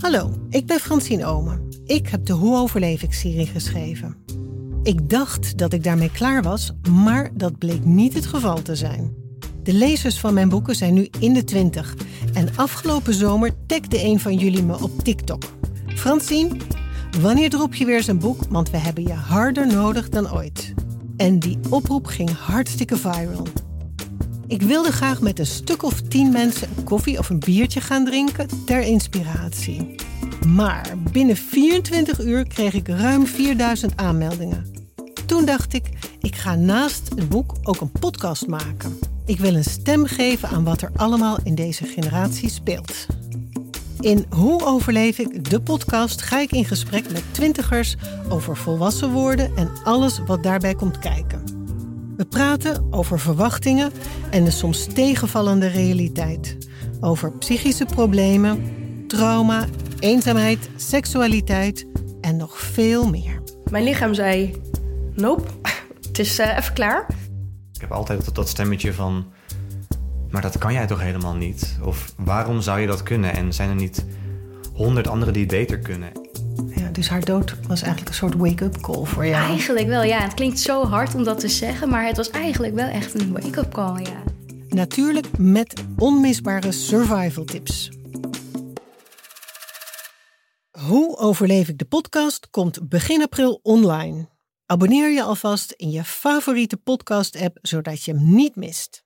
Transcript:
Hallo, ik ben Francine Omen. Ik heb de Hoe overleef ik serie geschreven. Ik dacht dat ik daarmee klaar was, maar dat bleek niet het geval te zijn. De lezers van mijn boeken zijn nu in de twintig. En afgelopen zomer tagde een van jullie me op TikTok. Francine, wanneer drop je weer zijn boek? Want we hebben je harder nodig dan ooit. En die oproep ging hartstikke viral. Ik wilde graag met een stuk of tien mensen een koffie of een biertje gaan drinken ter inspiratie. Maar binnen 24 uur kreeg ik ruim 4000 aanmeldingen. Toen dacht ik, ik ga naast het boek ook een podcast maken. Ik wil een stem geven aan wat er allemaal in deze generatie speelt. In Hoe overleef ik de podcast ga ik in gesprek met twintigers over volwassen worden en alles wat daarbij komt kijken. We praten over verwachtingen en de soms tegenvallende realiteit. Over psychische problemen, trauma, eenzaamheid, seksualiteit en nog veel meer. Mijn lichaam zei: Nope, het is uh, even klaar. Ik heb altijd dat, dat stemmetje van. Maar dat kan jij toch helemaal niet? Of waarom zou je dat kunnen? En zijn er niet honderd anderen die het beter kunnen? Ja, dus haar dood was eigenlijk een soort wake-up call voor jou. Eigenlijk wel, ja. Het klinkt zo hard om dat te zeggen, maar het was eigenlijk wel echt een wake-up call, ja. Natuurlijk met onmisbare survival tips. Hoe overleef ik de podcast komt begin april online. Abonneer je alvast in je favoriete podcast-app zodat je hem niet mist.